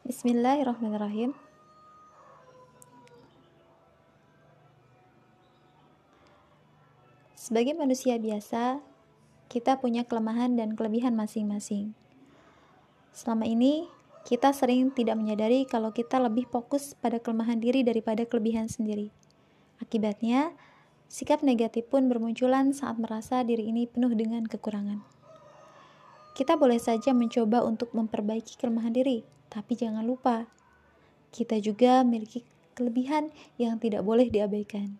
Bismillahirrahmanirrahim. Sebagai manusia biasa, kita punya kelemahan dan kelebihan masing-masing. Selama ini, kita sering tidak menyadari kalau kita lebih fokus pada kelemahan diri daripada kelebihan sendiri. Akibatnya, sikap negatif pun bermunculan saat merasa diri ini penuh dengan kekurangan. Kita boleh saja mencoba untuk memperbaiki kelemahan diri, tapi jangan lupa, kita juga memiliki kelebihan yang tidak boleh diabaikan.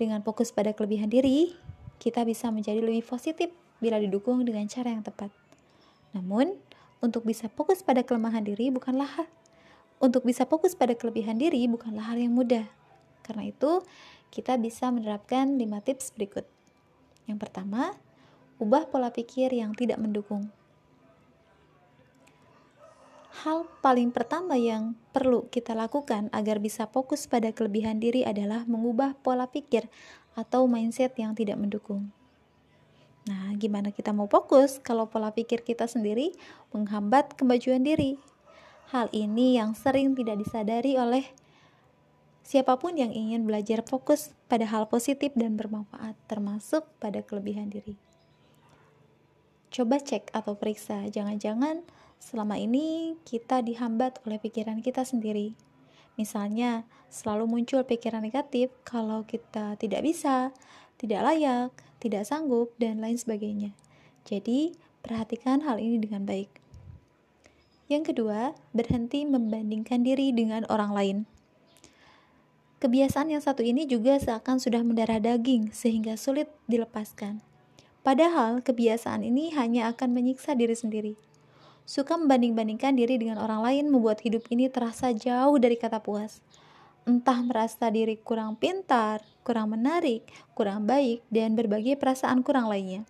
Dengan fokus pada kelebihan diri, kita bisa menjadi lebih positif bila didukung dengan cara yang tepat. Namun, untuk bisa fokus pada kelemahan diri bukanlah untuk bisa fokus pada kelebihan diri bukanlah hal yang mudah. Karena itu, kita bisa menerapkan 5 tips berikut. Yang pertama, ubah pola pikir yang tidak mendukung. Hal paling pertama yang perlu kita lakukan agar bisa fokus pada kelebihan diri adalah mengubah pola pikir atau mindset yang tidak mendukung. Nah, gimana kita mau fokus kalau pola pikir kita sendiri menghambat kemajuan diri? Hal ini yang sering tidak disadari oleh siapa pun yang ingin belajar fokus pada hal positif dan bermanfaat, termasuk pada kelebihan diri. Coba cek atau periksa, jangan-jangan Selama ini kita dihambat oleh pikiran kita sendiri. Misalnya, selalu muncul pikiran negatif kalau kita tidak bisa, tidak layak, tidak sanggup, dan lain sebagainya. Jadi, perhatikan hal ini dengan baik. Yang kedua, berhenti membandingkan diri dengan orang lain. Kebiasaan yang satu ini juga seakan sudah mendarah daging sehingga sulit dilepaskan. Padahal kebiasaan ini hanya akan menyiksa diri sendiri. Suka membanding-bandingkan diri dengan orang lain membuat hidup ini terasa jauh dari kata puas. Entah merasa diri kurang pintar, kurang menarik, kurang baik, dan berbagai perasaan kurang lainnya.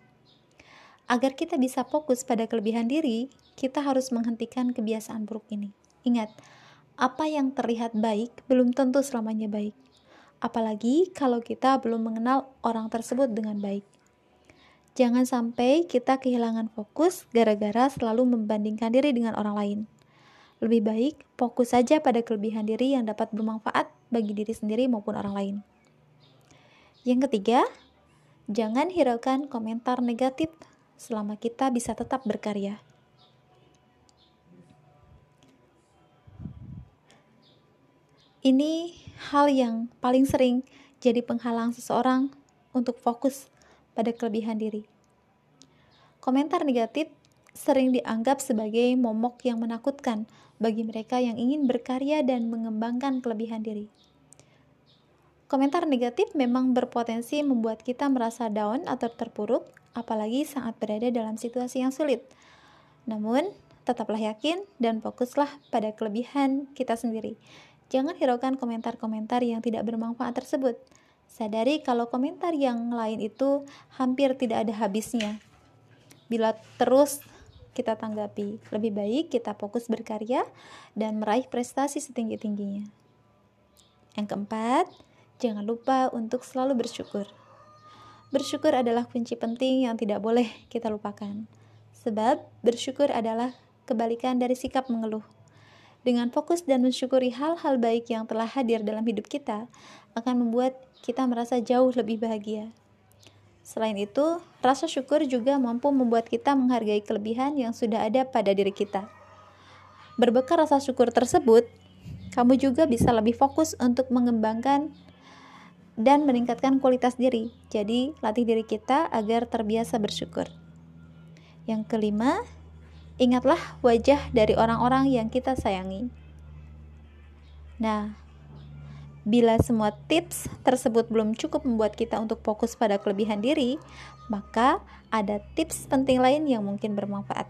Agar kita bisa fokus pada kelebihan diri, kita harus menghentikan kebiasaan buruk ini. Ingat, apa yang terlihat baik belum tentu selamanya baik. Apalagi kalau kita belum mengenal orang tersebut dengan baik. Jangan sampai kita kehilangan fokus gara-gara selalu membandingkan diri dengan orang lain. Lebih baik fokus saja pada kelebihan diri yang dapat bermanfaat bagi diri sendiri maupun orang lain. Yang ketiga, jangan hiraukan komentar negatif selama kita bisa tetap berkarya. Ini hal yang paling sering jadi penghalang seseorang untuk fokus pada kelebihan diri. Komentar negatif sering dianggap sebagai momok yang menakutkan bagi mereka yang ingin berkarya dan mengembangkan kelebihan diri. Komentar negatif memang berpotensi membuat kita merasa down atau terpuruk, apalagi saat berada dalam situasi yang sulit. Namun, tetaplah yakin dan fokuslah pada kelebihan kita sendiri. Jangan hiraukan komentar-komentar yang tidak bermanfaat tersebut Sadari kalau komentar yang lain itu hampir tidak ada habisnya. Bila terus kita tanggapi, lebih baik kita fokus berkarya dan meraih prestasi setinggi-tingginya. Yang keempat, jangan lupa untuk selalu bersyukur. Bersyukur adalah kunci penting yang tidak boleh kita lupakan. Sebab bersyukur adalah kebalikan dari sikap mengeluh. Dengan fokus dan mensyukuri hal-hal baik yang telah hadir dalam hidup kita, akan membuat kita merasa jauh lebih bahagia. Selain itu, rasa syukur juga mampu membuat kita menghargai kelebihan yang sudah ada pada diri kita. Berbekal rasa syukur tersebut, kamu juga bisa lebih fokus untuk mengembangkan dan meningkatkan kualitas diri. Jadi, latih diri kita agar terbiasa bersyukur. Yang kelima, Ingatlah wajah dari orang-orang yang kita sayangi. Nah, bila semua tips tersebut belum cukup membuat kita untuk fokus pada kelebihan diri, maka ada tips penting lain yang mungkin bermanfaat.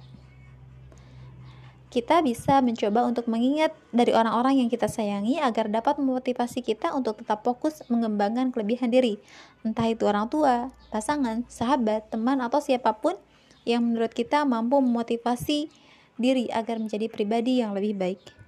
Kita bisa mencoba untuk mengingat dari orang-orang yang kita sayangi agar dapat memotivasi kita untuk tetap fokus mengembangkan kelebihan diri, entah itu orang tua, pasangan, sahabat, teman, atau siapa pun yang menurut kita mampu memotivasi diri agar menjadi pribadi yang lebih baik.